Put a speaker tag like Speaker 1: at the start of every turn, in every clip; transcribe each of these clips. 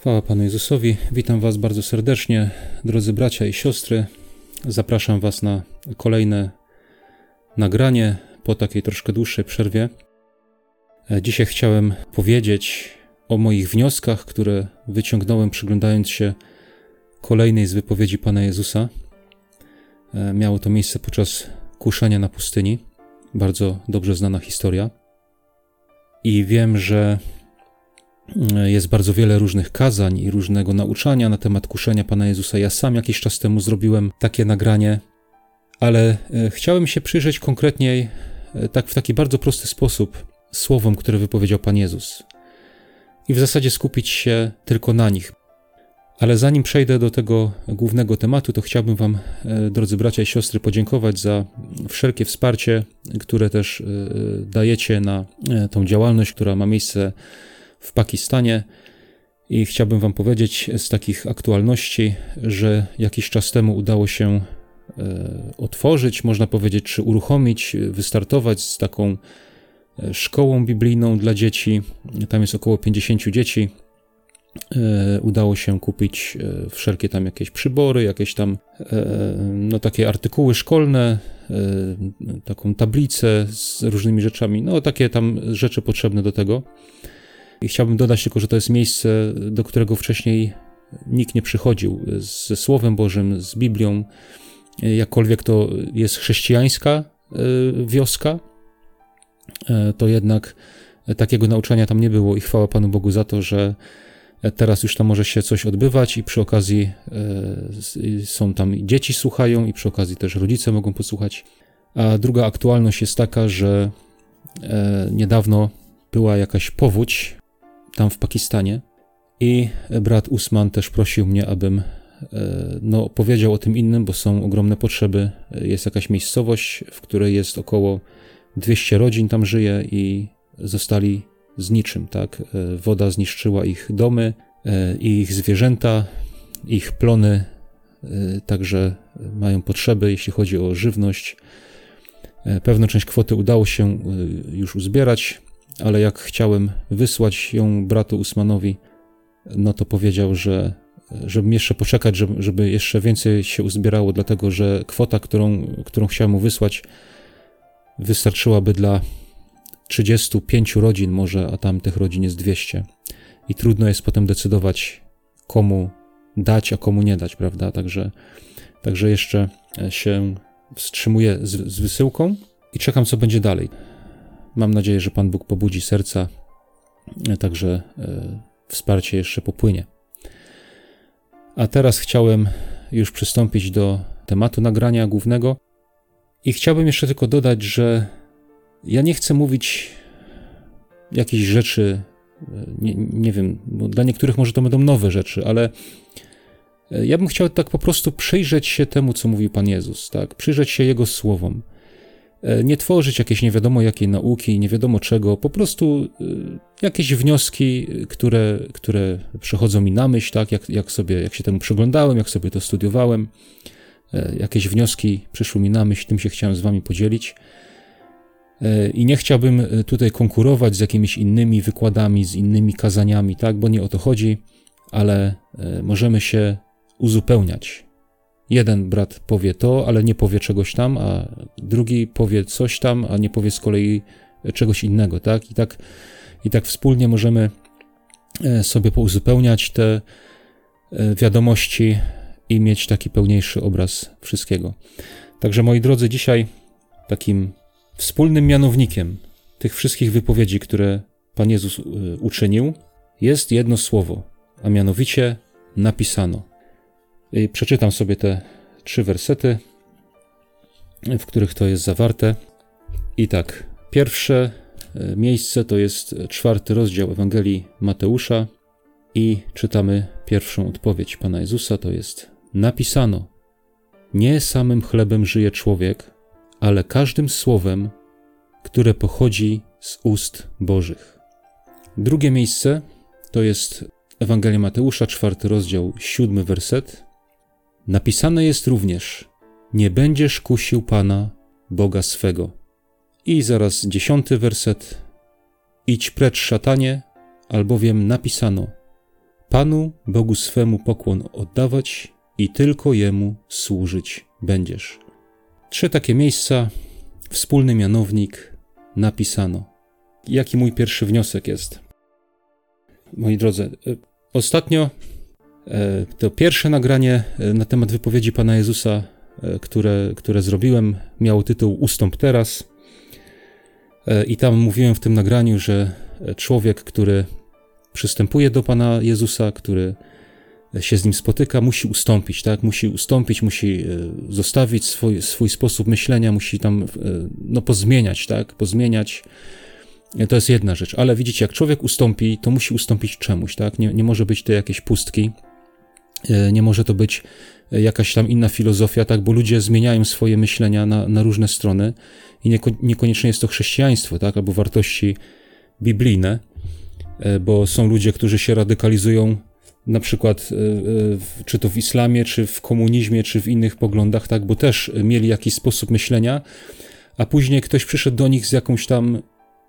Speaker 1: Chwała Panu Jezusowi. Witam Was bardzo serdecznie, drodzy bracia i siostry. Zapraszam Was na kolejne nagranie po takiej troszkę dłuższej przerwie. E, dzisiaj chciałem powiedzieć o moich wnioskach, które wyciągnąłem przyglądając się kolejnej z wypowiedzi Pana Jezusa. E, miało to miejsce podczas kuszenia na pustyni. Bardzo dobrze znana historia. I wiem, że jest bardzo wiele różnych kazań i różnego nauczania na temat kuszenia Pana Jezusa. Ja sam jakiś czas temu zrobiłem takie nagranie, ale e, chciałem się przyjrzeć konkretniej, tak w taki bardzo prosty sposób, słowom, które wypowiedział Pan Jezus. I w zasadzie skupić się tylko na nich. Ale zanim przejdę do tego głównego tematu, to chciałbym Wam, e, drodzy bracia i siostry, podziękować za wszelkie wsparcie, które też e, dajecie na e, tą działalność, która ma miejsce w Pakistanie. I chciałbym Wam powiedzieć z takich aktualności, że jakiś czas temu udało się otworzyć, można powiedzieć, czy uruchomić, wystartować z taką szkołą biblijną dla dzieci. Tam jest około 50 dzieci E, udało się kupić e, wszelkie tam jakieś przybory, jakieś tam e, no takie artykuły szkolne, taką tablicę z różnymi rzeczami, no takie tam rzeczy potrzebne do tego. I chciałbym dodać tylko, że to jest miejsce, do którego wcześniej nikt nie przychodził ze Słowem Bożym, z Biblią, jakkolwiek to jest chrześcijańska wioska, to jednak takiego nauczania tam nie było i chwała Panu Bogu za to, że Teraz już tam może się coś odbywać i przy okazji e, są tam dzieci słuchają i przy okazji też rodzice mogą posłuchać. A druga aktualność jest taka, że e, niedawno była jakaś powódź tam w Pakistanie i brat Usman też prosił mnie, abym e, no, powiedział o tym innym, bo są ogromne potrzeby. Jest jakaś miejscowość, w której jest około 200 rodzin tam żyje i zostali z niczym, tak? E, woda zniszczyła ich domy, e, ich zwierzęta, ich plony, także mają potrzeby, jeśli chodzi o żywność. Pewną część kwoty udało się już uzbierać, ale jak chciałem wysłać ją bratu Usmanowi, no to powiedział, że żebym jeszcze poczekać, żeby, żeby jeszcze więcej się uzbierało, dlatego że kwota, którą, którą chciałem mu wysłać, wystarczyłaby dla 35 rodzin może, a tam tych rodzin jest 200. I trudno jest potem decydować, komu dać, a komu nie dać, prawda? Także, także jeszcze się wstrzymuję z, z wysyłką i czekam, co będzie dalej. Mam nadzieję, że Pan Bóg pobudzi serca, także e, wsparcie jeszcze popłynie. A teraz chciałem już przystąpić do tematu nagrania głównego i chciałbym jeszcze tylko dodać, że ja nie chcę mówić jakichś rzeczy, nie, nie wiem, bo dla niektórych może to będą nowe rzeczy, ale e, ja bym chciał tak po prostu przyjrzeć się temu, co mówił Pan Jezus, tak? Przyjrzeć się Jego słowom. E, nie tworzyć jakieś nie wiadomo jakiej nauki, nie wiadomo czego, po prostu e, jakieś wnioski, które, które przychodzą mi na myśl, tak? Jak, jak sobie, jak się temu przyglądałem, jak sobie to studiowałem. Jakieś wnioski przyszły mi na myśl, tym się chciałem z Wami podzielić. E, I nie chciałbym e, tutaj konkurować z jakimiś innymi wykładami, z innymi kazaniami, tak, bo nie o to chodzi, ale e, możemy się uzupełniać. Jeden brat powie to, ale nie powie czegoś tam, a drugi powie coś tam, a nie powie z kolei czegoś innego, tak? I tak, i tak wspólnie możemy sobie pouzupełniać te wiadomości i mieć taki pełniejszy obraz wszystkiego. Także moi drodzy, dzisiaj takim Wspólnym mianownikiem tych wszystkich wypowiedzi, które Pan Jezus y, uczynił, jest jedno słowo, a mianowicie napisano. I przeczytam sobie te trzy wersety, w których to jest zawarte. I tak, pierwsze y, miejsce to jest czwarty rozdział Ewangelii Mateusza i czytamy pierwszą odpowiedź Pana Jezusa, to jest napisano: Nie samym chlebem żyje człowiek, ale każdym słowem, które pochodzi z ust Bożych. Drugie miejsce to jest Ewangelia Mateusza, czwarty rozdział, siódmy werset. Napisane jest również: Nie będziesz kusił Pana, Boga swego. I zaraz dziesiąty werset. Idź precz, szatanie, albowiem napisano: Panu Bogu swemu pokłon oddawać i tylko Jemu służyć będziesz. Trzy takie miejsca, wspólny mianownik, napisano. Jaki mój pierwszy wniosek jest? Moi drodzy, e, ostatnio to pierwsze nagranie e, na temat wypowiedzi Pana Jezusa, które, które zrobiłem, miało tytuł Ustąp teraz. I tam mówiłem w tym nagraniu, że człowiek, który przystępuje do Pana Jezusa, który się z nim spotyka, musi ustąpić, tak? Musi ustąpić, musi zostawić swój, swój sposób myślenia, musi tam no, pozmieniać, tak? Pozmieniać to jest jedna rzecz, ale widzicie, jak człowiek ustąpi, to musi ustąpić czemuś, tak? Nie, nie może być to jakieś pustki, e, nie może to być e, jakaś tam inna filozofia, tak? Bo ludzie zmieniają swoje myślenia na, na różne strony i nieko, niekoniecznie jest to chrześcijaństwo, tak? Albo wartości biblijne, e, bo są ludzie, którzy się radykalizują na przykład czy to w islamie, czy w komunizmie, czy w innych poglądach, tak, bo też mieli jakiś sposób myślenia, a później ktoś przyszedł do nich z jakąś tam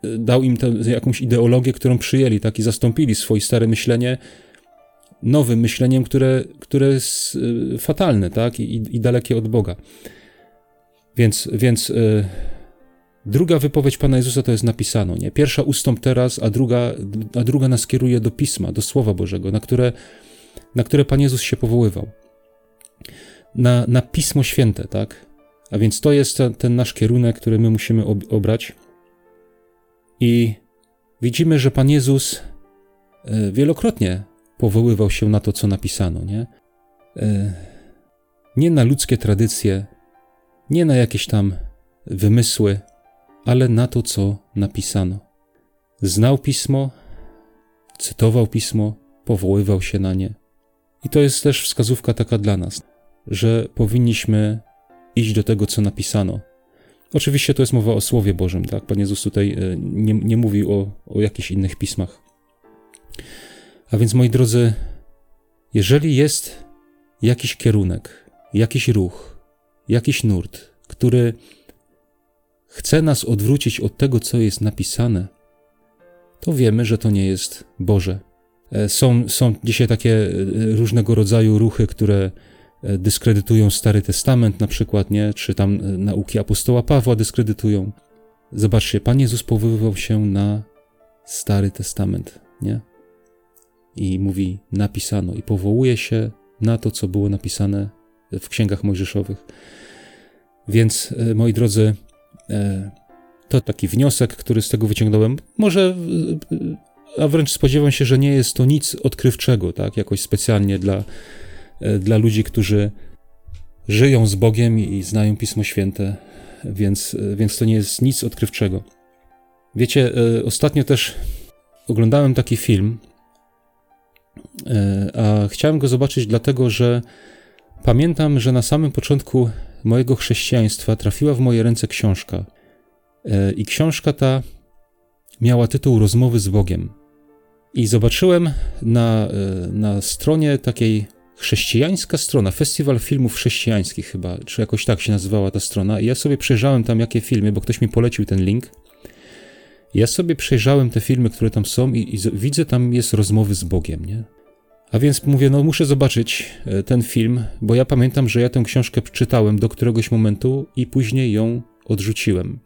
Speaker 1: dał im tę, jakąś ideologię, którą przyjęli, tak, i zastąpili swoje stare myślenie nowym myśleniem, które, które jest y, fatalne, tak, i, i dalekie od Boga. Więc, więc y, druga wypowiedź Pana Jezusa to jest napisano, nie? Pierwsza ustąp teraz, a druga, a druga nas kieruje do Pisma, do Słowa Bożego, na które, na które Pan Jezus się powoływał. Na, na Pismo Święte, tak? A więc to jest ten, ten nasz kierunek, który my musimy ob, obrać. I widzimy, że Pan Jezus e, wielokrotnie powoływał się na to, co napisano, nie? E, nie na ludzkie tradycje, nie na jakieś tam wymysły, ale na to, co napisano. Znał pismo, cytował pismo, powoływał się na nie. I to jest też wskazówka taka dla nas, że powinniśmy iść do tego, co napisano, Oczywiście to jest mowa o Słowie Bożym, tak? Pan Jezus tutaj e, nie, nie mówi o, o jakichś innych pismach. A więc, moi drodzy, jeżeli jest jakiś kierunek, jakiś ruch, jakiś nurt, który chce nas odwrócić od tego, co jest napisane, to wiemy, że to nie jest Boże. E, są, są dzisiaj takie e, różnego rodzaju ruchy, które E, dyskredytują Stary Testament na przykład, nie? Czy tam nauki apostoła Pawła dyskredytują. Zobaczcie, Pan Jezus powoływał się na Stary Testament, nie? I mówi napisano i powołuje się na to, co było napisane w księgach mojżeszowych. Więc, e, moi drodzy, to taki wniosek, który z tego wyciągnąłem. Może, a wręcz spodziewam się, że nie jest to nic odkrywczego, tak? Jakoś specjalnie dla E, dla ludzi, którzy żyją z Bogiem i znają Pismo Święte, więc, e, więc to nie jest nic odkrywczego. Wiecie, e, ostatnio też oglądałem taki film, a chciałem go zobaczyć dlatego, że pamiętam, że na samym początku mojego chrześcijaństwa trafiła w moje ręce książka. I książka ta miała tytuł Rozmowy z Bogiem. I zobaczyłem na, na stronie takiej chrześcijańska strona, Festiwal Filmów Chrześcijańskich chyba, czy jakoś tak się nazywała ta strona. I ja sobie przejrzałem tam jakie filmy, bo ktoś mi polecił ten link. Ja sobie przejrzałem te filmy, które tam są i, i widzę tam jest rozmowy z Bogiem, nie? A więc mówię, no muszę zobaczyć e, ten film, bo ja pamiętam, że ja tę książkę czytałem do któregoś momentu i później ją odrzuciłem.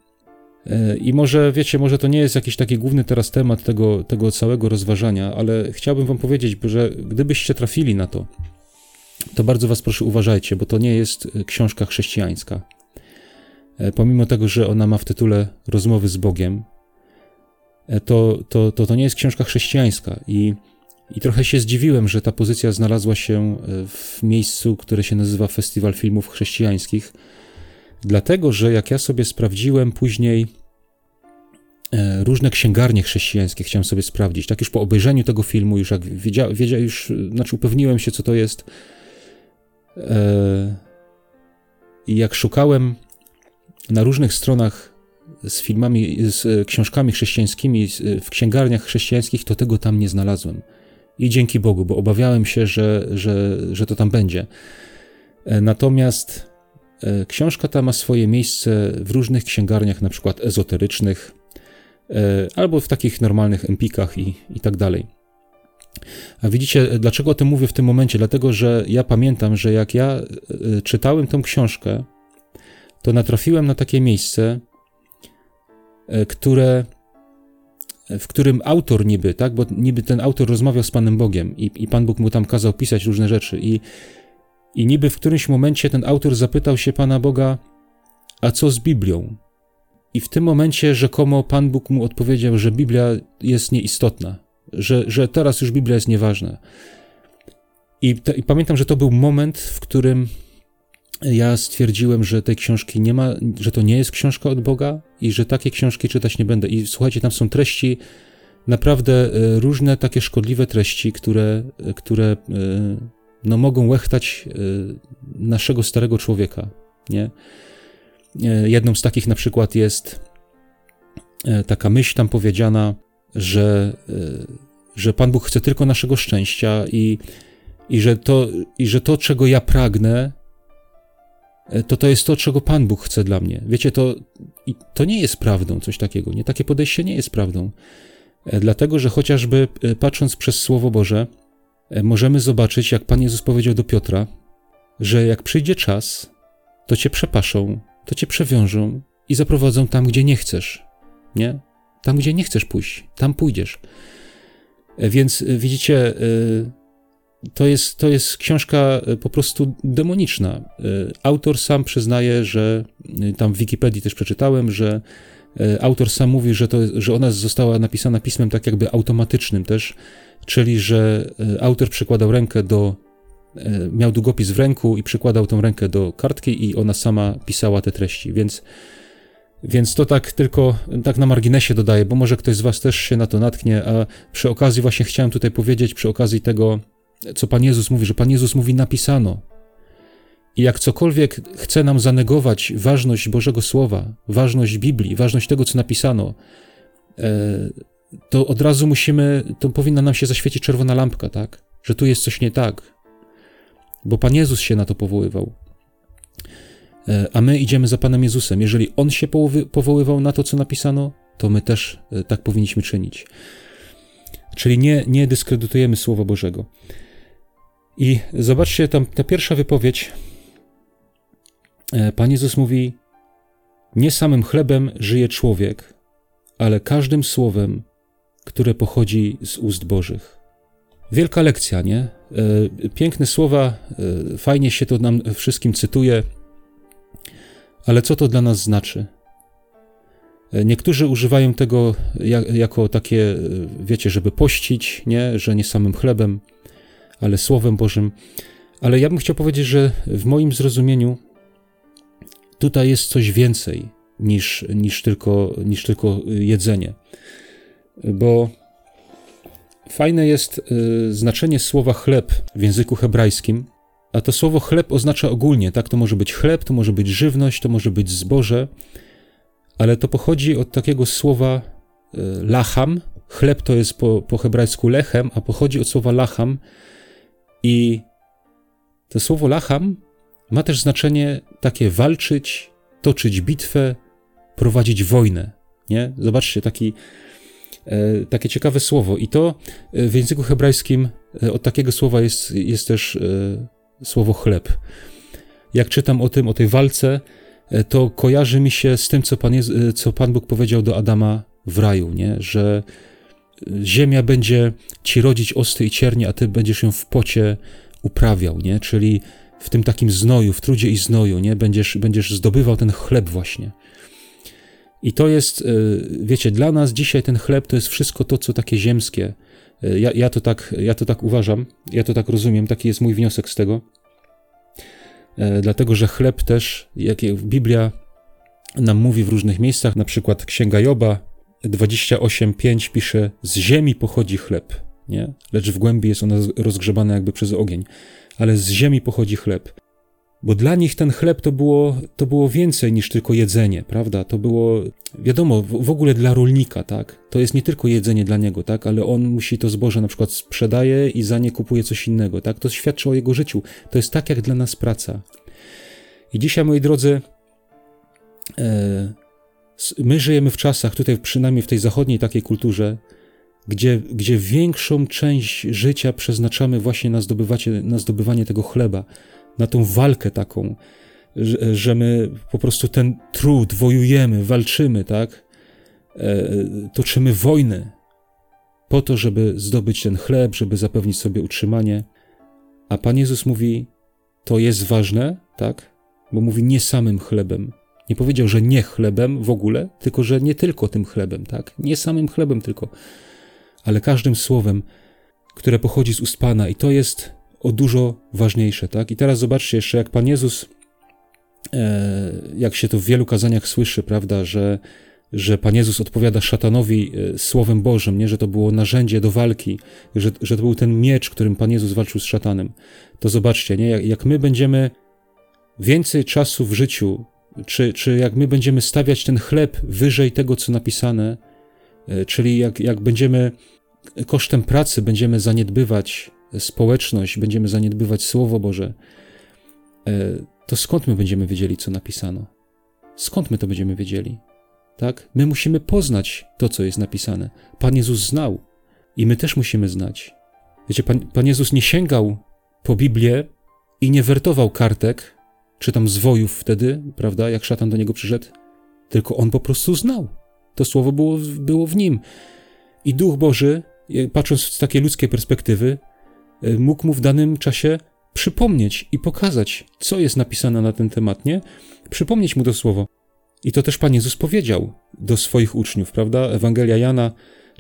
Speaker 1: E, I może, wiecie, może to nie jest jakiś taki główny teraz temat tego, tego całego rozważania, ale chciałbym wam powiedzieć, że gdybyście trafili na to, to bardzo Was proszę uważajcie, bo to nie jest e, książka chrześcijańska. Pomimo tego, że ona ma w tytule Rozmowy z Bogiem, to, to, to, to nie jest książka chrześcijańska. I, I trochę się zdziwiłem, że ta pozycja znalazła się w miejscu, które się nazywa Festiwal Filmów Chrześcijańskich, dlatego że jak ja sobie sprawdziłem później różne księgarnie chrześcijańskie, chciałem sobie sprawdzić, tak już po obejrzeniu tego filmu, już jak wiedziałem, wiedzia, już, znaczy upewniłem się, co to jest, E, I jak szukałem na różnych stronach z filmami, z książkami chrześcijańskimi w księgarniach chrześcijańskich, to tego tam nie znalazłem. I dzięki Bogu, bo obawiałem się, że, że, że to tam będzie. E, natomiast e, książka ta ma swoje miejsce w różnych księgarniach, na przykład ezoterycznych, albo w takich normalnych empikach i, i tak dalej. A widzicie, dlaczego o tym mówię w tym momencie? Dlatego, że ja pamiętam, że jak ja czytałem tą książkę, to natrafiłem na takie miejsce, które, w którym autor niby, tak, bo niby ten autor rozmawiał z Panem Bogiem i, i Pan Bóg mu tam kazał pisać różne rzeczy i, i niby w którymś momencie ten autor zapytał się Pana Boga, a co z Biblią? I w tym momencie rzekomo Pan Bóg mu odpowiedział, że Biblia jest nieistotna, że, że teraz już Biblia jest nieważna. I, I, pamiętam, że to był moment, w którym ja stwierdziłem, że tej książki nie ma, że to nie jest książka od Boga i że takie książki czytać nie będę. I słuchajcie, tam są treści, naprawdę e, różne takie szkodliwe treści, które, e, które e, no, mogą łechtać naszego starego człowieka, nie? Jedną z takich na przykład jest taka myśl tam powiedziana, że, że Pan Bóg chce tylko naszego szczęścia i, i, że to, i że to, czego ja pragnę, to to jest to, czego Pan Bóg chce dla mnie. Wiecie, to, to nie jest prawdą, coś takiego. Nie, takie podejście nie jest prawdą. Dlatego, że chociażby patrząc przez Słowo Boże, możemy zobaczyć, jak Pan Jezus powiedział do Piotra, że jak przyjdzie czas, to cię przepaszą, to cię przewiążą i zaprowadzą tam, gdzie nie chcesz. Nie? Tam, gdzie nie chcesz pójść, tam pójdziesz. Więc widzicie, to jest, to jest książka po prostu demoniczna. Autor sam przyznaje, że tam w Wikipedii też przeczytałem, że autor sam mówi, że, to, że ona została napisana pismem tak jakby automatycznym też, czyli że autor przykładał rękę do E, miał długopis w ręku i przykładał tą rękę do kartki i ona sama pisała te treści, więc, więc to tak tylko tak na marginesie dodaję, bo może ktoś z was też się na to natknie, a przy okazji właśnie chciałem tutaj powiedzieć, przy okazji tego, co Pan Jezus mówi, że Pan Jezus mówi napisano. I jak cokolwiek chce nam zanegować ważność Bożego Słowa, ważność Biblii, ważność tego, co napisano, e, to od razu musimy, to powinna nam się zaświecić czerwona lampka, tak? Że tu jest coś nie tak, bo Pan Jezus się na to powoływał. E, a my idziemy za Panem Jezusem. Jeżeli On się powoływał na to, co napisano, to my też e, tak powinniśmy czynić. Czyli nie, nie dyskredytujemy Słowa Bożego. I zobaczcie, tam ta pierwsza wypowiedź. E, Pan Jezus mówi: Nie samym chlebem żyje człowiek, ale każdym słowem, które pochodzi z ust Bożych. Wielka lekcja, nie? E, piękne słowa, e, fajnie się to nam wszystkim cytuje, ale co to dla nas znaczy? Niektórzy używają tego jako takie, wiecie, żeby pościć, nie? że nie samym chlebem, ale Słowem Bożym. Ale ja bym chciał powiedzieć, że w moim zrozumieniu tutaj jest coś więcej niż, niż, tylko, niż tylko jedzenie. Bo Fajne jest y, znaczenie słowa chleb w języku hebrajskim, a to słowo chleb oznacza ogólnie, tak? To może być chleb, to może być żywność, to może być zboże, ale to pochodzi od takiego słowa y, lacham. Chleb to jest po, po hebrajsku lechem, a pochodzi od słowa lacham i to słowo lacham ma też znaczenie takie walczyć, toczyć bitwę, prowadzić wojnę, nie? Zobaczcie, taki E, takie ciekawe słowo. I to e, w języku hebrajskim e, od takiego słowa jest, jest też słowo chleb. Jak czytam o tym, o tej walce, to kojarzy mi się z tym, co Pan, jest, co Pan Bóg powiedział do Adama w raju, nie? że ziemia będzie ci rodzić osty i ciernie, a ty będziesz ją w pocie uprawiał, nie? czyli w tym takim znoju, w trudzie i znoju, nie? Będziesz, będziesz zdobywał ten chleb właśnie. I to jest, e, wiecie, dla nas dzisiaj ten chleb to jest wszystko to, co takie ziemskie. E, ja, ja, to, tak, ja to tak uważam, ja to tak rozumiem, taki jest mój wniosek z tego. E, dlatego, że chleb też, jak Biblia nam mówi w różnych miejscach, na przykład Księga Joba 28:5 pisze: Z ziemi pochodzi chleb, nie? lecz w głębi jest ona rozgrzebana jakby przez ogień, ale z ziemi pochodzi chleb bo dla nich ten chleb to było, to było więcej niż tylko jedzenie, prawda? To było, wiadomo, w, ogóle dla rolnika, tak? To jest nie tylko jedzenie dla niego, tak? Ale on musi to zboże na przykład sprzedaje i za nie kupuje coś innego, tak? To świadczy o jego życiu. To jest tak jak dla nas praca. I dzisiaj, moi drodzy, e, my żyjemy w czasach, tutaj przynajmniej w tej zachodniej takiej kulturze, gdzie, gdzie większą część życia przeznaczamy właśnie na, na zdobywanie tego chleba, na tą walkę taką, że, że my po prostu ten trud wojujemy, walczymy, tak? E, toczymy wojny po to, żeby zdobyć ten chleb, żeby zapewnić sobie utrzymanie. A Pan Jezus mówi, to jest ważne, tak? Bo mówi nie samym chlebem. Nie powiedział, że nie chlebem w ogóle, tylko że nie tylko tym chlebem, tak? Nie samym chlebem tylko, ale każdym słowem, które pochodzi z ust Pana i to jest o dużo ważniejsze, tak? I teraz zobaczcie jeszcze, jak Pan Jezus, e, jak się to w wielu kazaniach słyszy, prawda, że, że Pan Jezus odpowiada szatanowi e, Słowem Bożym, nie? Że to było narzędzie do walki, że, że to był ten miecz, którym Pan Jezus walczył z szatanem. To zobaczcie, nie? Jak, jak my będziemy więcej czasu w życiu, czy, czy jak my będziemy stawiać ten chleb wyżej tego, co napisane, e, czyli jak, jak będziemy kosztem pracy będziemy zaniedbywać społeczność, będziemy zaniedbywać Słowo Boże, e, to skąd my będziemy wiedzieli, co napisano? Skąd my to będziemy wiedzieli? Tak? My musimy poznać to, co jest napisane. Pan Jezus znał i my też musimy znać. Wiecie, Pan, Pan Jezus nie sięgał po Biblię i nie wertował kartek, czy tam zwojów wtedy, prawda, jak szatan do niego przyszedł, tylko on po prostu znał. To słowo było, było w nim. I Duch Boży, patrząc z takiej ludzkiej perspektywy, e, mógł mu w danym czasie przypomnieć i pokazać, co jest napisane na ten temat, nie? Przypomnieć mu to słowo. I to też Pan Jezus powiedział do swoich uczniów, prawda? Ewangelia Jana,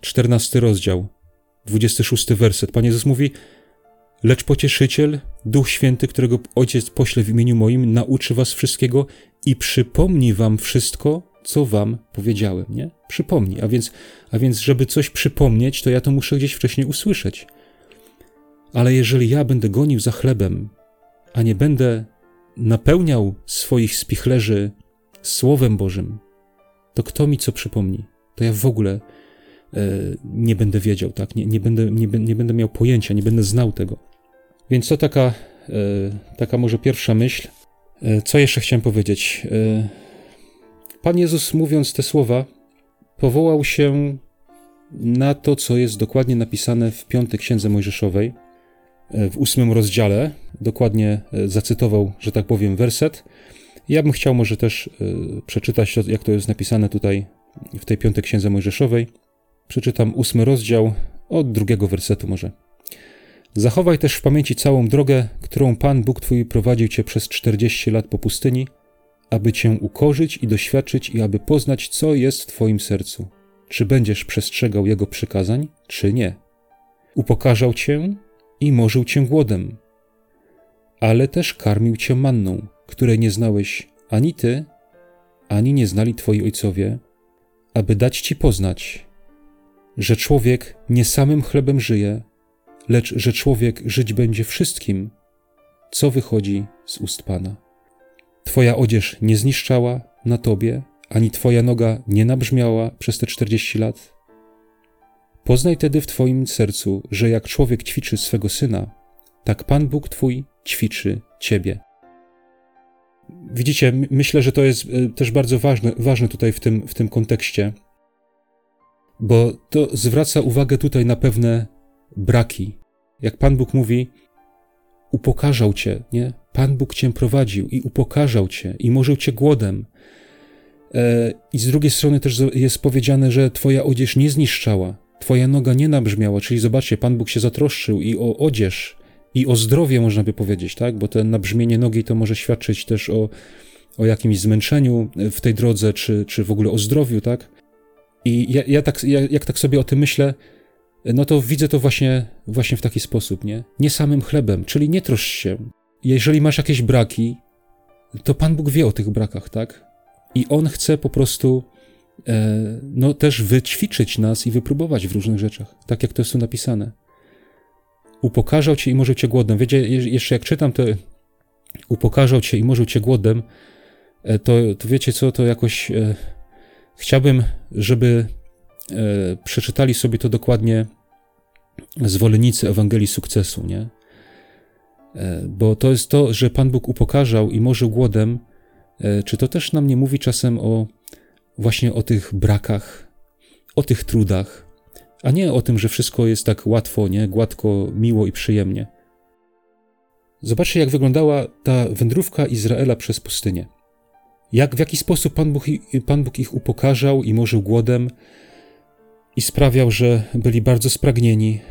Speaker 1: 14 rozdział, 26 werset. Pan Jezus mówi: Lecz pocieszyciel, Duch Święty, którego Ojciec pośle w imieniu moim, nauczy was wszystkiego i przypomni wam wszystko, co wam powiedziałem, nie? Przypomni. A więc, a więc, żeby coś przypomnieć, to ja to muszę gdzieś wcześniej usłyszeć. Ale jeżeli ja będę gonił za chlebem, a nie będę napełniał swoich spichlerzy Słowem Bożym, to kto mi co przypomni? To ja w ogóle e, nie będę wiedział, tak? Nie, nie, będę, nie, nie będę miał pojęcia, nie będę znał tego. Więc to taka, e, taka może pierwsza myśl. E, co jeszcze chciałem powiedzieć? E, Pan Jezus, mówiąc te słowa, powołał się na to, co jest dokładnie napisane w piątej księdze Mojżeszowej, w ósmym rozdziale. Dokładnie zacytował, że tak powiem, werset. Ja bym chciał może też przeczytać, jak to jest napisane tutaj w tej piątej księdze Mojżeszowej. Przeczytam ósmy rozdział od drugiego wersetu może. Zachowaj też w pamięci całą drogę, którą Pan Bóg Twój prowadził Cię przez czterdzieści lat po pustyni, aby Cię ukorzyć i doświadczyć i aby poznać, co jest w Twoim sercu. Czy będziesz przestrzegał Jego przykazań, czy nie. Upokarzał Cię i morzył Cię głodem, ale też karmił Cię manną, której nie znałeś ani Ty, ani nie znali Twoi ojcowie, aby dać Ci poznać, że człowiek nie samym chlebem żyje, lecz że człowiek żyć będzie wszystkim, co wychodzi z ust Pana. Twoja odzież nie zniszczała na tobie, ani twoja noga nie nabrzmiała przez te czterdzieści lat. Poznaj tedy w twoim sercu, że jak człowiek ćwiczy swego syna, tak Pan Bóg twój ćwiczy ciebie. Widzicie, myślę, że to jest e, też bardzo ważne, ważne tutaj w tym, w tym kontekście, bo to zwraca uwagę tutaj na pewne braki. Jak Pan Bóg mówi, upokarzał cię, nie? Pan Bóg cię prowadził i upokarzał cię i morzył cię głodem. E, I z drugiej strony też jest powiedziane, że twoja odzież nie zniszczała, twoja noga nie nabrzmiała, czyli zobaczcie, Pan Bóg się zatroszczył i o odzież, i o zdrowie, można by powiedzieć, tak? Bo to nabrzmienie nogi to może świadczyć też o, o jakimś zmęczeniu w tej drodze, czy, czy w ogóle o zdrowiu, tak? I ja, ja tak, ja, jak tak sobie o tym myślę, no to widzę to właśnie, właśnie w taki sposób, nie? Nie samym chlebem, czyli nie troszcz się. Jeżeli masz jakieś braki, to Pan Bóg wie o tych brakach, tak? I On chce po prostu e, no też wyćwiczyć nas i wypróbować w różnych rzeczach, tak jak to jest tu napisane. Upokarzał cię i może cię głodem. Wiecie, jeszcze jak czytam to upokarzał cię i może cię głodem, e, to, to wiecie co, to jakoś e, chciałbym, żeby przeczytali sobie to dokładnie zwolennicy Ewangelii sukcesu, nie? E, bo to jest to, że Pan Bóg upokarzał i morzył głodem, e, czy to też nam nie mówi czasem o właśnie o tych brakach, o tych trudach, a nie o tym, że wszystko jest tak łatwo, nie? Gładko, miło i przyjemnie. Zobaczcie, jak wyglądała ta wędrówka Izraela przez pustynię. Jak, w jaki sposób Pan Bóg, Pan Bóg ich upokarzał i morzył głodem i sprawiał, że byli bardzo spragnieni.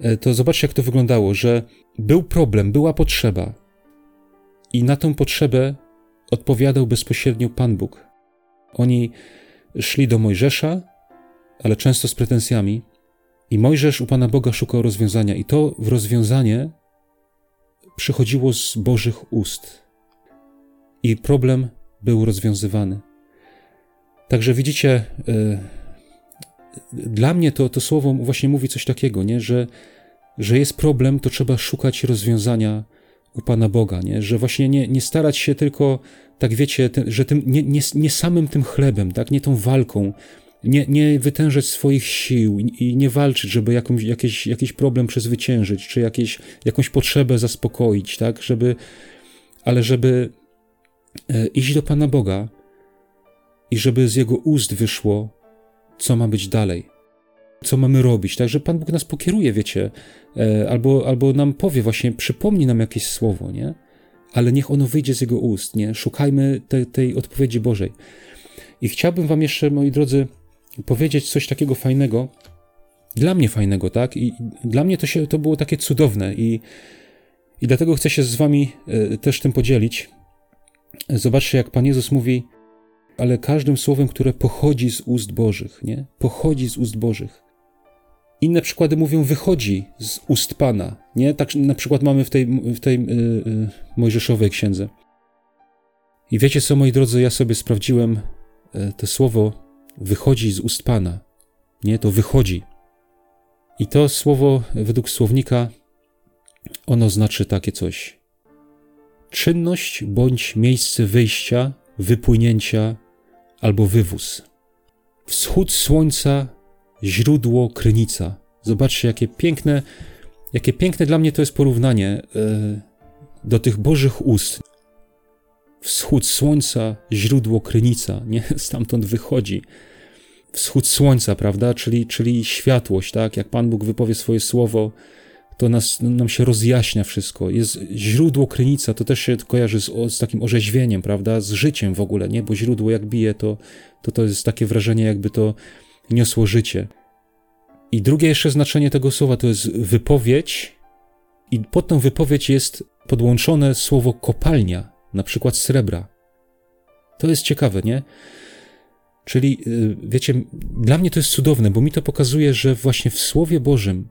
Speaker 1: E, to zobaczcie, jak to wyglądało, że był problem, była potrzeba i na tą potrzebę odpowiadał bezpośrednio Pan Bóg. Oni szli do Mojżesza, ale często z pretensjami, i Mojżesz u Pana Boga szukał rozwiązania, i to rozwiązanie przychodziło z Bożych ust. I problem był rozwiązywany. Także widzicie, yy, dla mnie to, to słowo właśnie mówi coś takiego, nie? Że, że jest problem, to trzeba szukać rozwiązania u Pana Boga, nie? że właśnie nie, nie starać się tylko, tak wiecie, że tym, nie, nie, nie samym tym chlebem, tak? nie tą walką, nie, nie wytężać swoich sił i nie walczyć, żeby jakąś, jakiś, jakiś problem przezwyciężyć, czy jakieś, jakąś potrzebę zaspokoić, tak, żeby, ale żeby e, iść do Pana Boga i żeby z Jego ust wyszło, co ma być dalej, co mamy robić, tak, że Pan Bóg nas pokieruje, wiecie, e, albo, albo nam powie właśnie, przypomni nam jakieś słowo, nie, ale niech ono wyjdzie z Jego ust, nie, szukajmy te, tej odpowiedzi Bożej. I chciałbym Wam jeszcze, moi drodzy, powiedzieć coś takiego fajnego, dla mnie fajnego, tak? I dla mnie to, się, to było takie cudowne i, i dlatego chcę się z wami e, też tym podzielić. Zobaczcie, jak Pan Jezus mówi, ale każdym słowem, które pochodzi z ust Bożych, nie? Pochodzi z ust Bożych. Inne przykłady mówią, wychodzi z ust Pana, nie? Tak na przykład mamy w tej, w tej yy, yy, Mojżeszowej księdze. I wiecie co, moi drodzy, ja sobie sprawdziłem yy, to słowo wychodzi z ust Pana. Nie, to wychodzi. I to słowo według słownika ono znaczy takie coś. Czynność bądź miejsce wyjścia, wypłynięcia albo wywóz. Wschód słońca, źródło, krynica. Zobaczcie, jakie piękne, jakie piękne dla mnie to jest porównanie yy, do tych Bożych ust. Wschód słońca, źródło, krynica, nie? Stamtąd wychodzi wschód słońca, prawda? Czyli, czyli światłość, tak? Jak Pan Bóg wypowie swoje słowo, to nas, nam się rozjaśnia wszystko. Jest źródło, krynica, to też się kojarzy z, z takim orzeźwieniem, prawda? Z życiem w ogóle, nie? Bo źródło jak bije, to, to to jest takie wrażenie, jakby to niosło życie. I drugie jeszcze znaczenie tego słowa to jest wypowiedź, i pod tą wypowiedź jest podłączone słowo kopalnia, na przykład srebra. To jest ciekawe, nie? Czyli, y, wiecie, dla mnie to jest cudowne, bo mi to pokazuje, że właśnie w Słowie Bożym,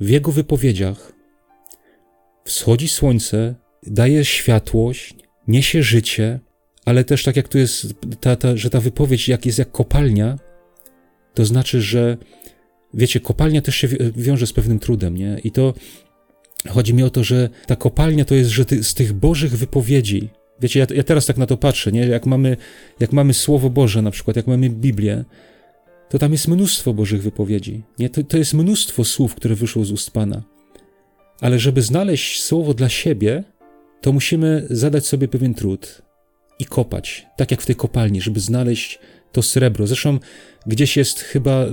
Speaker 1: w Jego wypowiedziach, wschodzi słońce, daje światłość, niesie życie, ale też tak jak tu jest, ta, ta, że ta wypowiedź jak jest jak kopalnia, to znaczy, że wiecie, kopalnia też się wiąże z pewnym trudem, nie? I to chodzi mi o to, że ta kopalnia to jest, że ty, z tych Bożych wypowiedzi, Wiecie, ja, ja, teraz tak na to patrzę, nie? Jak mamy, jak mamy Słowo Boże na przykład, jak mamy Biblię, to tam jest mnóstwo Bożych wypowiedzi. Nie? To, to jest mnóstwo słów, które wyszło z ust Pana. Ale żeby znaleźć słowo dla siebie, to musimy zadać sobie pewien trud i kopać, tak jak w tej kopalni, żeby znaleźć to srebro. Zresztą gdzieś jest chyba,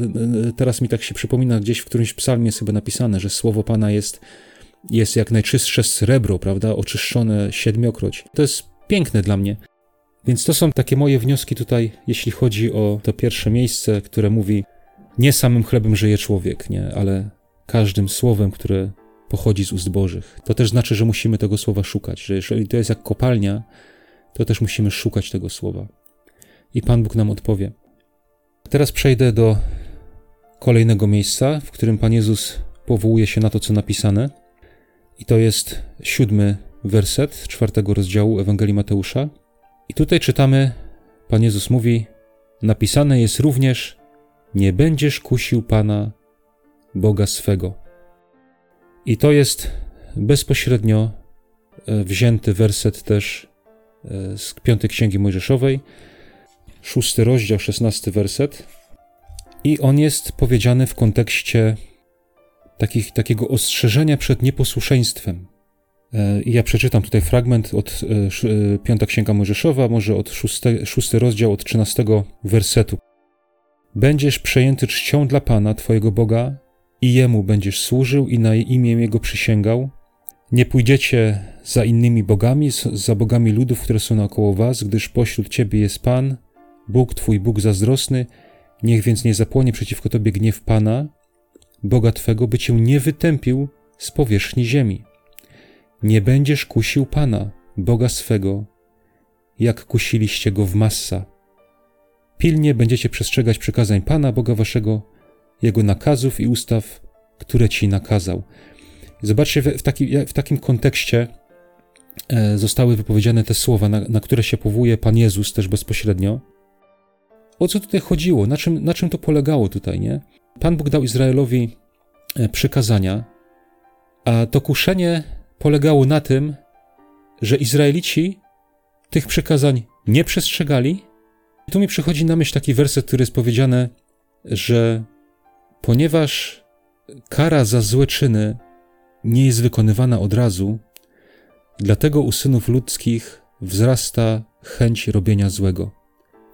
Speaker 1: teraz mi tak się przypomina, gdzieś w którymś psalmie jest chyba napisane, że słowo Pana jest, jest jak najczystsze srebro, prawda, oczyszczone siedmiokroć. To jest piękne dla mnie. Więc to są takie moje wnioski tutaj, jeśli chodzi o to pierwsze miejsce, które mówi: Nie samym chlebem żyje człowiek, nie, ale każdym słowem, które pochodzi z ust Bożych. To też znaczy, że musimy tego słowa szukać, że jeżeli to jest jak kopalnia, to też musimy szukać tego słowa. I Pan Bóg nam odpowie. Teraz przejdę do kolejnego miejsca, w którym Pan Jezus powołuje się na to, co napisane. I to jest siódmy werset czwartego rozdziału Ewangelii Mateusza. I tutaj czytamy, Pan Jezus mówi, napisane jest również, nie będziesz kusił Pana, Boga swego. I to jest bezpośrednio e, wzięty werset też e, z piątej Księgi Mojżeszowej, szósty rozdział, szesnasty werset. I on jest powiedziany w kontekście takich, takiego ostrzeżenia przed nieposłuszeństwem, I ja przeczytam tutaj fragment od e, Piąta Księga Mojżeszowa, może od szósty, szósty rozdział, od trzynastego wersetu. Będziesz przejęty czcią dla Pana, Twojego Boga, i Jemu będziesz służył i na imię Jego przysięgał. Nie pójdziecie za innymi bogami, za bogami ludów, które są naokoło was, gdyż pośród Ciebie jest Pan, Bóg Twój, Bóg zazdrosny. Niech więc nie zapłonie przeciwko Tobie gniew Pana, Boga Twego, by Cię nie wytępił z powierzchni ziemi. Nie będziesz kusił Pana, Boga swego, jak kusiliście Go w Massa. Pilnie będziecie przestrzegać przykazań Pana, Boga Waszego, Jego nakazów i ustaw, które Ci nakazał. Zobaczcie, w, taki, w takim kontekście e, zostały wypowiedziane te słowa, na, na, które się powołuje Pan Jezus też bezpośrednio. O co tutaj chodziło? Na czym, na czym to polegało tutaj, nie? Pan Bóg dał Izraelowi e, przykazania, a to kuszenie polegało na tym, że Izraelici tych przykazań nie przestrzegali. Tu mi przychodzi na myśl taki werset, który jest powiedziane, że ponieważ kara za złe czyny nie jest wykonywana od razu, dlatego u synów ludzkich wzrasta chęć robienia złego.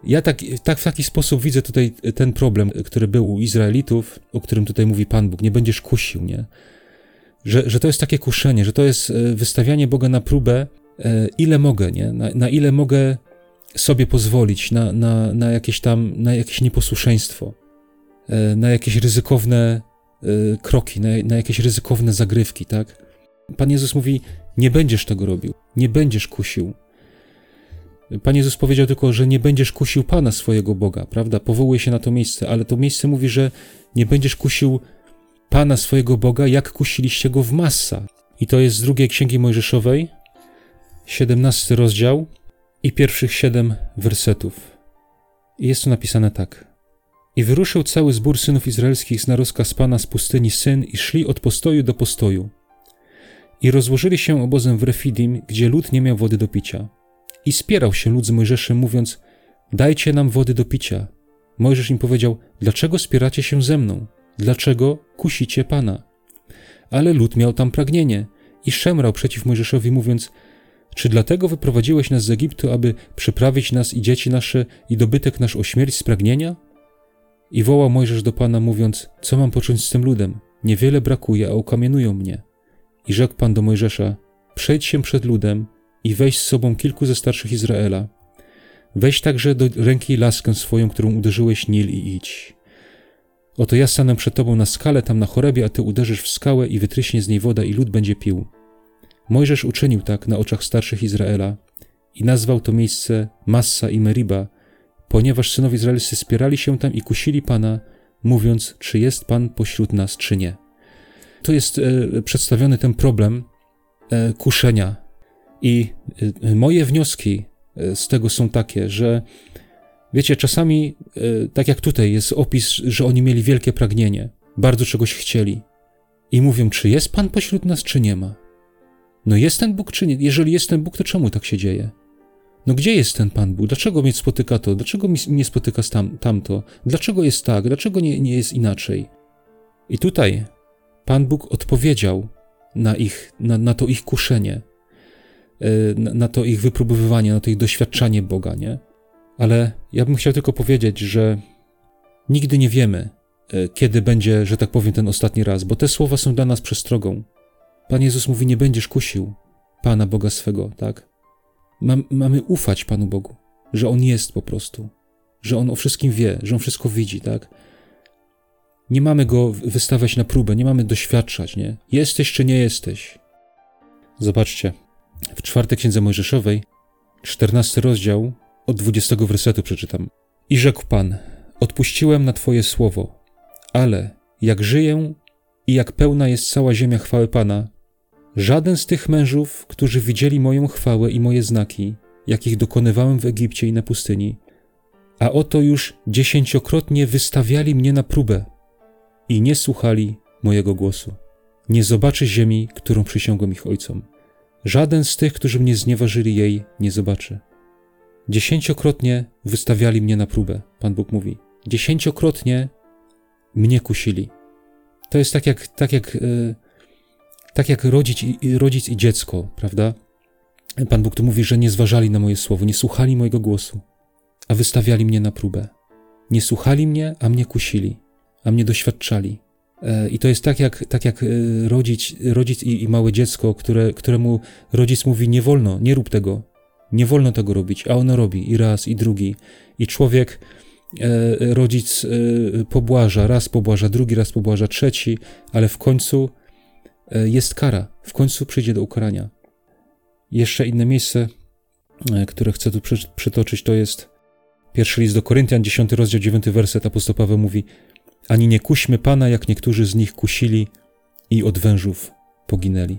Speaker 1: Ja tak, tak w taki sposób widzę tutaj ten problem, który był u Izraelitów, o którym tutaj mówi Pan Bóg. Nie będziesz kusił, nie? Że, że to jest takie kuszenie, że to jest e, wystawianie Boga na próbę, e, ile mogę, nie? Na, na ile mogę sobie pozwolić na, na, na jakieś tam, na jakieś nieposłuszeństwo, e, na jakieś ryzykowne kroki, na, na jakieś ryzykowne zagrywki, tak? Pan Jezus mówi: Nie będziesz tego robił, nie będziesz kusił. Pan Jezus powiedział tylko, że nie będziesz kusił Pana swojego Boga, prawda? Powołuje się na to miejsce, ale to miejsce mówi, że nie będziesz kusił Pana swojego Boga, jak kusiliście go w Massa. I to jest z drugiej księgi Mojżeszowej, 17 rozdział i pierwszych siedem wersetów. Jest tu napisane tak. I wyruszył cały zbór synów izraelskich na rozkaz Pana z pustyni Syn i szli od postoju do postoju. I rozłożyli się obozem w Refidim, gdzie lud nie miał wody do picia. I spierał się lud z Mojżeszem, mówiąc: Dajcie nam wody do picia. Mojżesz im powiedział: Dlaczego spieracie się ze mną? Dlaczego kusicie Pana? Ale lud miał tam pragnienie i szemrał przeciw Mojżeszowi, mówiąc: Czy dlatego wyprowadziłeś nas z Egiptu, aby przyprawić nas i dzieci nasze i dobytek nasz o śmierć z pragnienia? I wołał Mojżesz do Pana, mówiąc: Co mam począć z tym ludem? Niewiele brakuje, a ukamienują mnie. I rzekł Pan do Mojżesza: Przejdź się przed ludem i weź z sobą kilku ze starszych Izraela. Weź także do ręki laskę swoją, którą uderzyłeś Nil i idź. Oto ja stanę przed tobą na skale tam na chorebie, a ty uderzysz w skałę i wytryśnie z niej woda i lud będzie pił. Mojżesz uczynił tak na oczach starszych Izraela i nazwał to miejsce Massa i Meriba, ponieważ synowie izraelscy spierali się tam i kusili Pana, mówiąc, czy jest Pan pośród nas, czy nie. To jest e, przedstawiony ten problem e, kuszenia. I e, moje wnioski e, z tego są takie, że Wiecie, czasami, e, tak jak tutaj jest opis, że oni mieli wielkie pragnienie, bardzo czegoś chcieli. I mówią, czy jest Pan pośród nas, czy nie ma. No jest ten Bóg, czy nie? Jeżeli jest ten Bóg, to czemu tak się dzieje? No gdzie jest ten Pan Bóg? Dlaczego mnie spotyka to? Dlaczego mnie spotyka tam, tamto? Dlaczego jest tak? Dlaczego nie, nie jest inaczej? I tutaj Pan Bóg odpowiedział na, ich, na, na to ich kuszenie, e, na, na to ich wypróbowywanie, na to ich doświadczanie Boga, nie? Ale ja bym chciał tylko powiedzieć, że nigdy nie wiemy, e, kiedy będzie, że tak powiem, ten ostatni raz, bo te słowa są dla nas przestrogą. Pan Jezus mówi: Nie będziesz kusił Pana Boga swego, tak? Mam, mamy ufać Panu Bogu, że On jest po prostu, że On o wszystkim wie, że On wszystko widzi, tak? Nie mamy go wystawiać na próbę, nie mamy doświadczać, nie? Jesteś czy nie jesteś. Zobaczcie, w czwartej księdze Mojżeszowej, czternasty rozdział, od 20 wersetu przeczytam. I rzekł Pan: Odpuściłem na Twoje słowo, ale jak żyję i jak pełna jest cała ziemia chwały Pana, żaden z tych mężów, którzy widzieli moją chwałę i moje znaki, jakich dokonywałem w Egipcie i na pustyni, a oto już dziesięciokrotnie wystawiali mnie na próbę i nie słuchali mojego głosu. Nie zobaczy ziemi, którą przysiągłem ich ojcom. Żaden z tych, którzy mnie znieważyli jej, nie zobaczy. Dziesięciokrotnie wystawiali mnie na próbę, Pan Bóg mówi. Dziesięciokrotnie mnie kusili. To jest tak jak, tak jak, yy, tak jak rodzic, i, rodzic i dziecko, prawda? Pan Bóg tu mówi, że nie zważali na moje słowo, nie słuchali mojego głosu, a wystawiali mnie na próbę. Nie słuchali mnie, a mnie kusili, a mnie doświadczali. E, I to jest tak jak, tak jak e, rodzic, rodzic i, i małe dziecko, które, któremu rodzic mówi: Nie wolno, nie rób tego, nie wolno tego robić, a ono robi i raz, i drugi. I człowiek, e, rodzic e, pobłaża, raz pobłaża, drugi raz pobłaża, trzeci, ale w końcu e, jest kara, w końcu przyjdzie do ukarania. Jeszcze inne miejsce, e, które chcę tu przy, przytoczyć, to jest pierwszy list do Koryntian, 10 rozdział, 9 werset apostoł Paweł mówi ani nie kuśmy Pana, jak niektórzy z nich kusili i od wężów poginęli.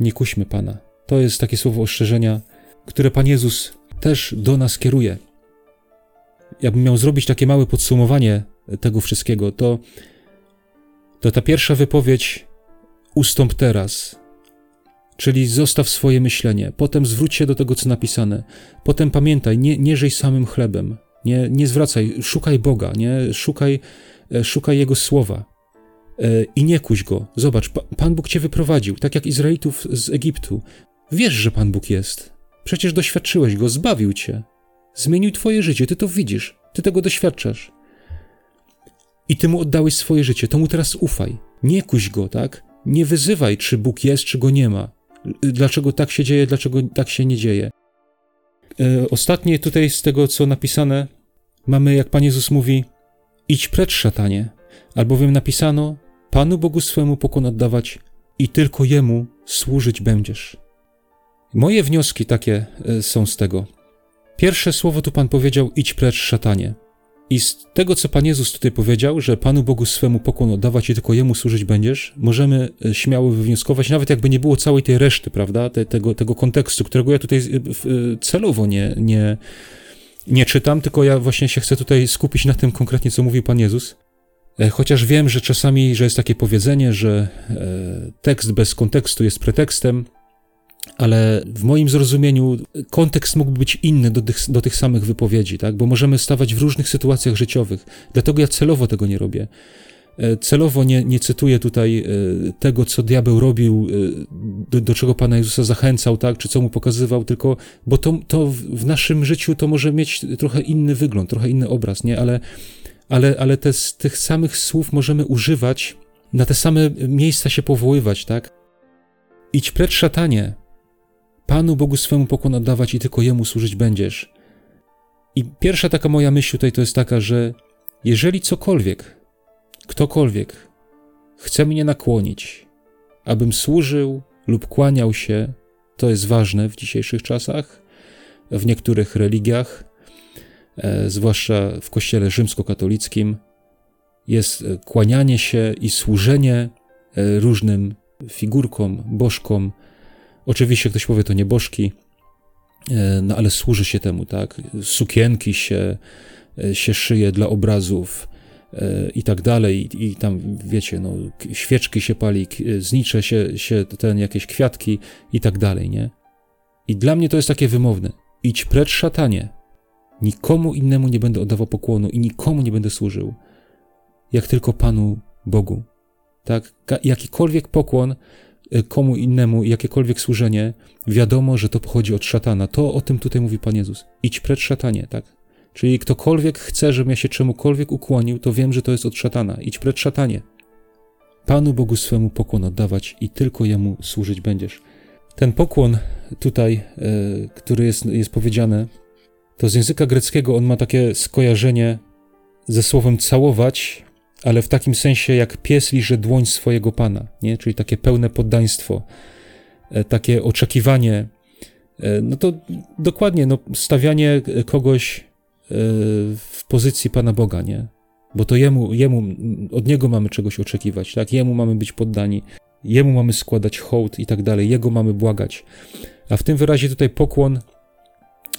Speaker 1: Nie kuśmy Pana. To jest takie słowo ostrzeżenia, które Pan Jezus też do nas kieruje. Jakbym miał zrobić takie małe podsumowanie tego wszystkiego, to, to ta pierwsza wypowiedź ustąp teraz, czyli zostaw swoje myślenie, potem zwróć się do tego, co napisane, potem pamiętaj, nie, nie żyj samym chlebem, nie, nie zwracaj, szukaj Boga, nie, szukaj, e, szukaj Jego słowa e, i nie kuś Go. Zobacz, Pan Bóg cię wyprowadził, tak jak Izraelitów z Egiptu. Wiesz, że Pan Bóg jest. Przecież doświadczyłeś Go, zbawił cię. Zmienił twoje życie, ty to widzisz, ty tego doświadczasz. I ty mu oddałeś swoje życie, to mu teraz ufaj. Nie kuś Go, tak? Nie wyzywaj, czy Bóg jest, czy Go nie ma. Dlaczego tak się dzieje, dlaczego tak się nie dzieje. E, ostatnie tutaj z tego, co napisane, mamy, jak Pan Jezus mówi, idź precz, szatanie, albowiem napisano, Panu Bogu swemu pokon oddawać i tylko Jemu służyć będziesz. Moje wnioski takie e, są z tego. Pierwsze słowo tu Pan powiedział, idź precz, szatanie. I z tego, co Pan Jezus tutaj powiedział, że Panu Bogu swemu pokłon oddawać i tylko Jemu służyć będziesz, możemy e, śmiało wywnioskować, nawet jakby nie było całej tej reszty, prawda, Te, tego, tego kontekstu, którego ja tutaj e, celowo nie, nie, nie czytam, tylko ja właśnie się chcę tutaj skupić na tym konkretnie, co mówi Pan Jezus. Chociaż wiem, że czasami, że jest takie powiedzenie, że tekst bez kontekstu jest pretekstem, ale w moim zrozumieniu kontekst mógłby być inny do tych, do tych samych wypowiedzi, tak? bo możemy stawać w różnych sytuacjach życiowych. Dlatego ja celowo tego nie robię. E, celowo nie, nie cytuję tutaj e, tego, co diabeł robił, e, do, do, czego Pana Jezusa zachęcał, tak, czy co mu pokazywał, tylko, bo to, to w naszym życiu to może mieć trochę inny wygląd, trochę inny obraz, nie? Ale, ale, ale te, tych samych słów możemy używać, na te same miejsca się powoływać, tak? Idź precz szatanie, Panu Bogu swemu pokłon oddawać i tylko Jemu służyć będziesz. I pierwsza taka moja myśl tutaj to jest taka, że jeżeli cokolwiek, ktokolwiek chce mnie nakłonić, abym służył lub kłaniał się, to jest ważne w dzisiejszych czasach, w niektórych religiach, e, zwłaszcza w kościele rzymskokatolickim, jest e, kłanianie się i służenie e, różnym figurkom, bożkom, Oczywiście ktoś powie, to niebożki, e, no ale służy się temu, tak? Sukienki się, e, się szyje dla obrazów e, i tak dalej, i, tam, wiecie, no, świeczki się pali, znicze się, się ten, jakieś kwiatki i tak dalej, nie? I dla mnie to jest takie wymowne. Idź precz, szatanie. Nikomu innemu nie będę oddawał pokłonu i nikomu nie będę służył, jak tylko Panu Bogu. Tak? Jakikolwiek pokłon komu innemu jakiekolwiek służenie, wiadomo, że to pochodzi od szatana. To o tym tutaj mówi Pan Jezus. Idź precz szatanie, tak? Czyli ktokolwiek chce, żebym ja się czemukolwiek ukłonił, to wiem, że to jest od szatana. Idź precz szatanie. Panu Bogu swemu pokłon oddawać i tylko Jemu służyć będziesz. Ten pokłon tutaj, e, który jest, jest powiedziane, to z języka greckiego on ma takie skojarzenie ze słowem całować, ale w takim sensie jak pies liże dłoń swojego pana, nie? czyli takie pełne poddaństwo, e, takie oczekiwanie, e, no to dokładnie no, stawianie kogoś e, w pozycji Pana Boga, nie? Bo to jemu, jemu, od Niego mamy czegoś oczekiwać, tak? Jemu mamy być poddani, Jemu mamy składać hołd i tak dalej, Jego mamy błagać. A w tym wyrazie tutaj pokłon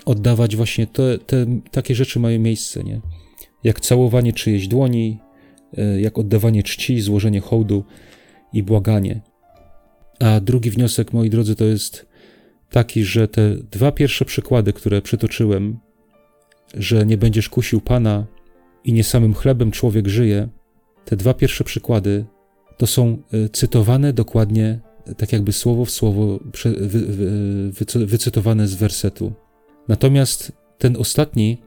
Speaker 1: oddawać właśnie te, te takie rzeczy mają miejsce, nie? Jak całowanie czyjejś dłoni, jak oddawanie czci, złożenie hołdu i błaganie. A drugi wniosek, moi drodzy, to jest taki, że te dwa pierwsze przykłady, które przytoczyłem, że nie będziesz kusił Pana i nie samym chlebem człowiek żyje, te dwa pierwsze przykłady to są e, cytowane dokładnie, tak jakby słowo w słowo wycytowane z wersetu. Natomiast ten ostatni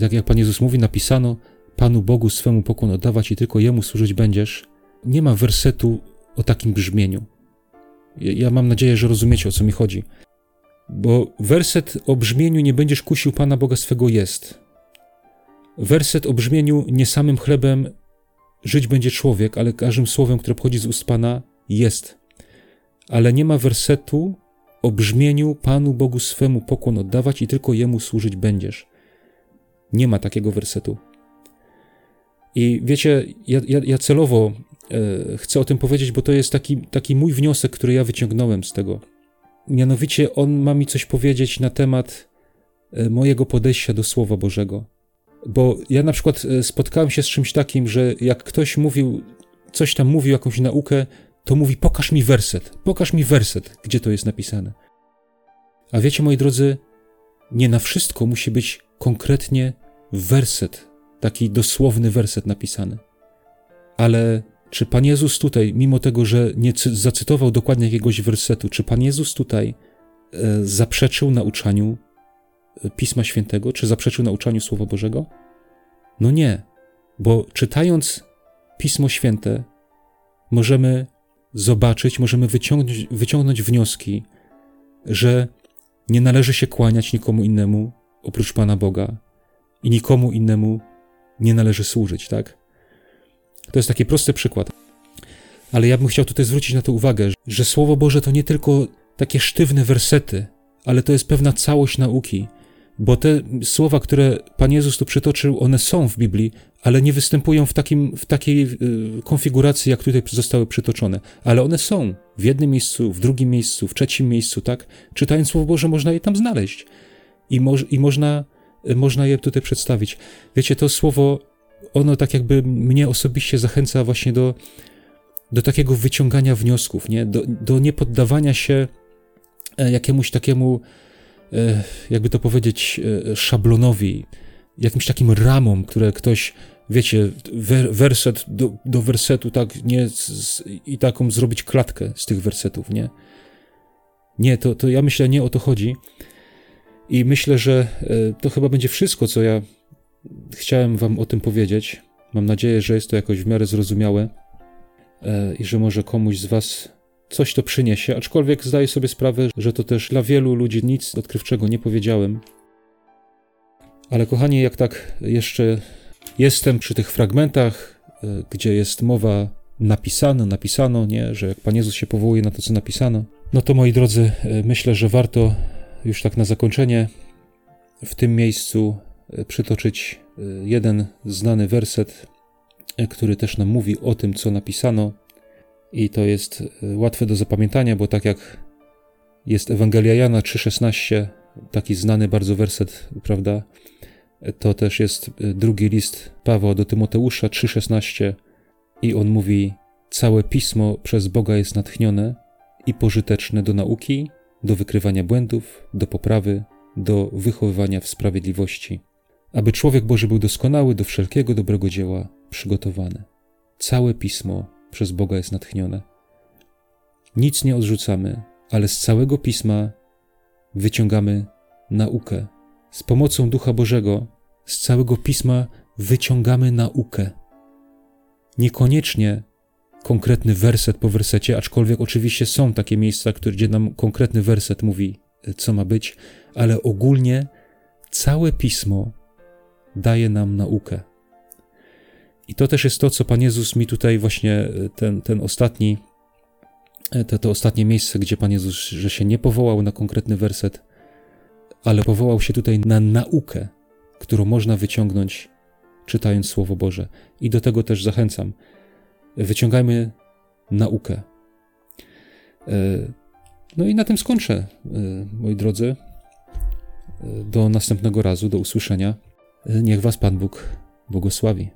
Speaker 1: tak jak Pan Jezus mówi, napisano Panu Bogu swemu pokłon oddawać i tylko Jemu służyć będziesz. Nie ma wersetu o takim brzmieniu. Ja mam nadzieję, że rozumiecie, o co mi chodzi. Bo werset o brzmieniu nie będziesz kusił Pana Boga swego jest. Werset o brzmieniu nie samym chlebem żyć będzie człowiek, ale każdym słowem, które pochodzi z ust Pana jest. Ale nie ma wersetu o brzmieniu Panu Bogu swemu pokłon oddawać i tylko Jemu służyć będziesz. Nie ma takiego wersetu. I wiecie, ja, ja, ja celowo e, chcę o tym powiedzieć, bo to jest taki, taki mój wniosek, który ja wyciągnąłem z tego. Mianowicie on ma mi coś powiedzieć na temat e, mojego podejścia do Słowa Bożego. Bo ja na przykład e, spotkałem się z czymś takim, że jak ktoś mówił, coś tam mówił, jakąś naukę, to mówi: Pokaż mi werset, pokaż mi werset, gdzie to jest napisane. A wiecie, moi drodzy, nie na wszystko musi być konkretnie werset, taki dosłowny werset napisany. Ale czy Pan Jezus tutaj, mimo tego, że nie zacytował dokładnie jakiegoś wersetu, czy Pan Jezus tutaj e, zaprzeczył nauczaniu e, Pisma Świętego, czy zaprzeczył nauczaniu Słowa Bożego? No nie, bo czytając Pismo Święte, możemy zobaczyć, możemy wyciągnąć, wyciągnąć wnioski, że nie należy się kłaniać nikomu innemu oprócz Pana Boga i nikomu innemu nie należy służyć, tak? To jest taki prosty przykład. Ale ja bym chciał tutaj zwrócić na to uwagę, że Słowo Boże to nie tylko takie sztywne wersety, ale to jest pewna całość nauki, bo te słowa, które Pan Jezus tu przytoczył, one są w Biblii, ale nie występują w, takim, w takiej y, konfiguracji, jak tutaj zostały przytoczone. Ale one są w jednym miejscu, w drugim miejscu, w trzecim miejscu, tak? Czytając Słowo Boże, można je tam znaleźć i, mo i można, można je tutaj przedstawić. Wiecie, to słowo, ono tak jakby mnie osobiście zachęca właśnie do, do takiego wyciągania wniosków, nie? Do, do niepoddawania się e, jakiemuś takiemu E, jakby to powiedzieć, e, szablonowi, jakimś takim ramom, które ktoś, wiecie, werset do, do wersetu, tak, nie, z, i taką zrobić klatkę z tych wersetów, nie? Nie, to, to ja myślę, nie o to chodzi. I myślę, że e, to chyba będzie wszystko, co ja chciałem Wam o tym powiedzieć. Mam nadzieję, że jest to jakoś w miarę zrozumiałe i że może komuś z Was coś to przyniesie, aczkolwiek zdaję sobie sprawę, że to też dla wielu ludzi nic odkrywczego nie powiedziałem. Ale kochani, jak tak jeszcze jestem przy tych fragmentach, e, gdzie jest mowa napisano, napisano, nie, że jak Pan Jezus się powołuje na to, co napisano, no to moi drodzy, e, myślę, że warto już tak na zakończenie w tym miejscu e, przytoczyć jeden znany werset, który też nam mówi o tym, co napisano i to jest e, łatwe do zapamiętania, bo tak jak jest Ewangelia Jana 3,16, taki znany bardzo werset, prawda? To też jest e, drugi list Pawła do Tymoteusza 3,16 i on mówi: Całe pismo przez Boga jest natchnione i pożyteczne do nauki, do wykrywania błędów, do poprawy, do wychowywania w sprawiedliwości, aby człowiek Boży był doskonały do wszelkiego dobrego dzieła przygotowany. Całe pismo przez Boga jest natchnione. Nic nie odrzucamy, ale z całego pisma wyciągamy naukę. Z pomocą Ducha Bożego z całego pisma wyciągamy naukę. Niekoniecznie konkretny werset po wersecie, aczkolwiek oczywiście są takie miejsca, gdzie nam konkretny werset mówi, co ma być, ale ogólnie całe pismo daje nam naukę. I to też jest to, co Pan Jezus mi tutaj właśnie e, ten, ten ostatni, e, to, to ostatnie miejsce, gdzie Pan Jezus, że się nie powołał na konkretny werset, ale powołał się tutaj na naukę, którą można wyciągnąć czytając Słowo Boże. I do tego też zachęcam. Wyciągajmy naukę. E, no i na tym skończę, moi drodzy. Do następnego razu, do usłyszenia. Niech Was Pan Bóg błogosławi.